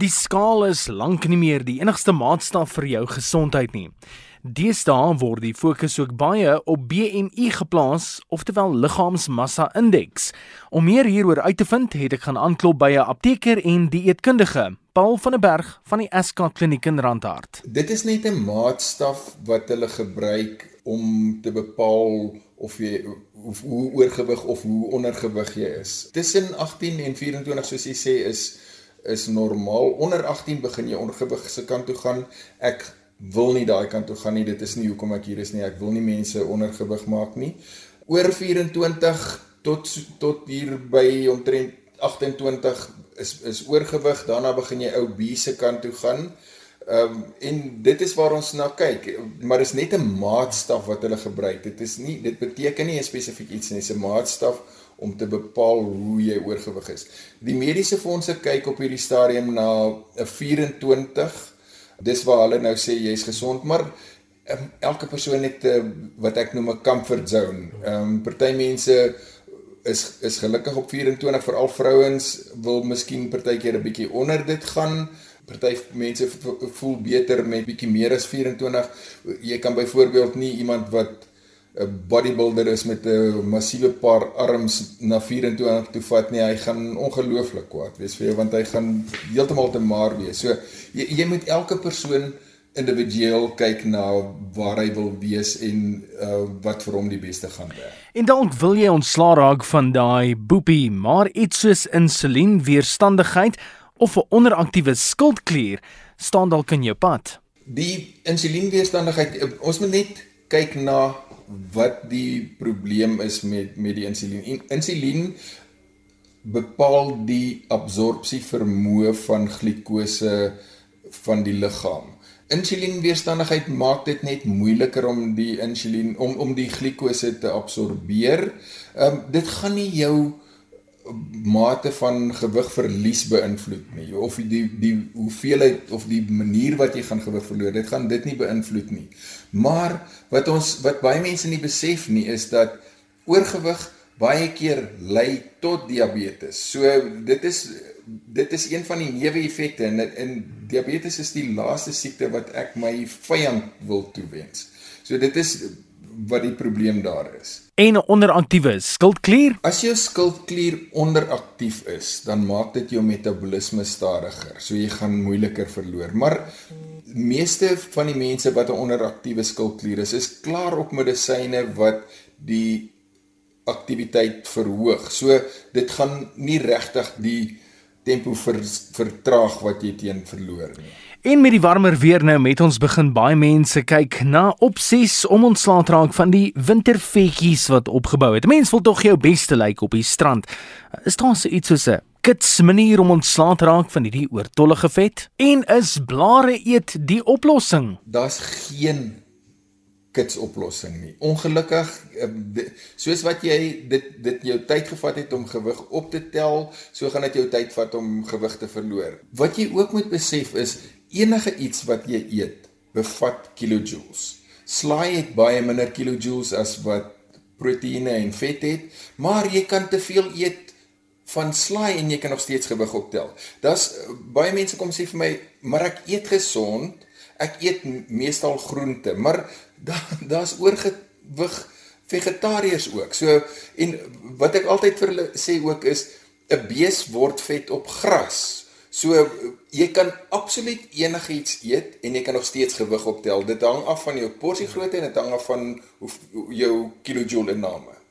Die skaal is lank nie meer die enigste maatstaf vir jou gesondheid nie. Deesdae word die fokus ook baie op BMI geplaas, oftewel liggaamsmassa indeks. Om meer hieroor uit te vind, het ek gaan aanklop by 'n apteker en dieetkundige, Paul van der Berg van die SK Kliniek in Randhart. Dit is net 'n maatstaf wat hulle gebruik om te bepaal of jy of hoe oorgewig of hoe ondergewig jy is. Tussen 18 en 24 soos jy sê is is normaal. Onder 18 begin jy ondergewig se kant toe gaan. Ek wil nie daai kant toe gaan nie. Dit is nie hoekom ek hier is nie. Ek wil nie mense ondergewig maak nie. Oor 24 tot tot hier by omtrent 28 is is oorgewig. Daarna begin jy ou B se kant toe gaan. Ehm um, en dit is waar ons na kyk, maar dis net 'n maatstaf wat hulle gebruik. Dit is nie dit beteken nie spesifiek iets nie, dis 'n maatstaf om te bepaal hoe jy oorgewig is. Die mediese fondse kyk op hierdie stadium na 'n 24. Dis waar hulle nou sê jy's gesond, maar um, elke persoon het 'n uh, wat ek noem 'n comfort zone. Ehm um, party mense is is gelukkig op 24, veral vrouens wil miskien partykeer 'n bietjie onder dit gaan. Party mense voel beter met bietjie meer as 24. Jy kan byvoorbeeld nie iemand wat 'n bodybuilder is met 'n massiewe paar arms na 24 toe vat nie, hy gaan ongelooflik kwaad wees vir jou want hy gaan heeltemal te maar wees. So jy jy moet elke persoon individueel kyk na waar hy wil wees en uh, wat vir hom die beste gaan werk. En dalk wil jy ontslaa raak van daai boepie, maar iets soos insulienweerstandigheid of 'n onderaktiewe skildklier staan dalk in jou pad. Die insulienweerstandigheid, ons moet net kyk na wat die probleem is met met die insulien. Insulien bepaal die absorpsie vermoë van glikose van die liggaam. Insulienweerstandigheid maak dit net moeiliker om die insulien om om die glikose te absorbeer. Ehm um, dit gaan nie jou mate van gewig verlies beïnvloed nie. Of die die hoeveelheid of die manier wat jy gaan gewig verloor dit gaan dit nie beïnvloed nie. Maar wat ons wat baie mense nie besef nie is dat oorgewig baie keer lei tot diabetes. So dit is dit is een van die neeweffekte en in diabetes is die laaste siekte wat ek my vyand wil toewens. So dit is wat die probleem daar is. En 'n onderaktiewe skildklier? As jou skildklier onderaktief is, dan maak dit jou metabolisme stadiger, so jy gaan moeiliker verloor. Maar meeste van die mense wat 'n onderaktiewe skildklier is, is klaar op medisyne wat die aktiwiteit verhoog. So dit gaan nie regtig die tempo ver, vertraag wat jy teen verloor nie. En met die warmer weer nou met ons begin baie mense kyk na opsies om ontslae te raak van die wintervetjies wat opgebou het. Mense wil tog jou beste lyk op die strand. Is daar so iets soos 'n kits manier om ontslae te raak van hierdie oortollige vet? En is blare eet die oplossing? Daar's geen kits oplossing nie. Ongelukkig eh, soos wat jy dit dit jou tyd gevat het om gewig op te tel, so gaan dit jou tyd vat om gewig te verloor. Wat jy ook moet besef is enige iets wat jy eet bevat kilojoules. Slaai het baie minder kilojoules as wat proteïene en vet het, maar jy kan te veel eet van slaai en jy kan nog steeds gewig optel. Das baie mense kom sê vir my, maar ek eet gesond, ek eet meestal groente, maar daar's da oorgewig vegetariërs ook. So en wat ek altyd vir hulle sê ook is 'n bees word vet op gras. So jy kan absoluut enigiets eet en jy kan nog steeds gewig optel. Dit hang af van jou porsie grootte en dit hang af van hoe jou kilojoule inname.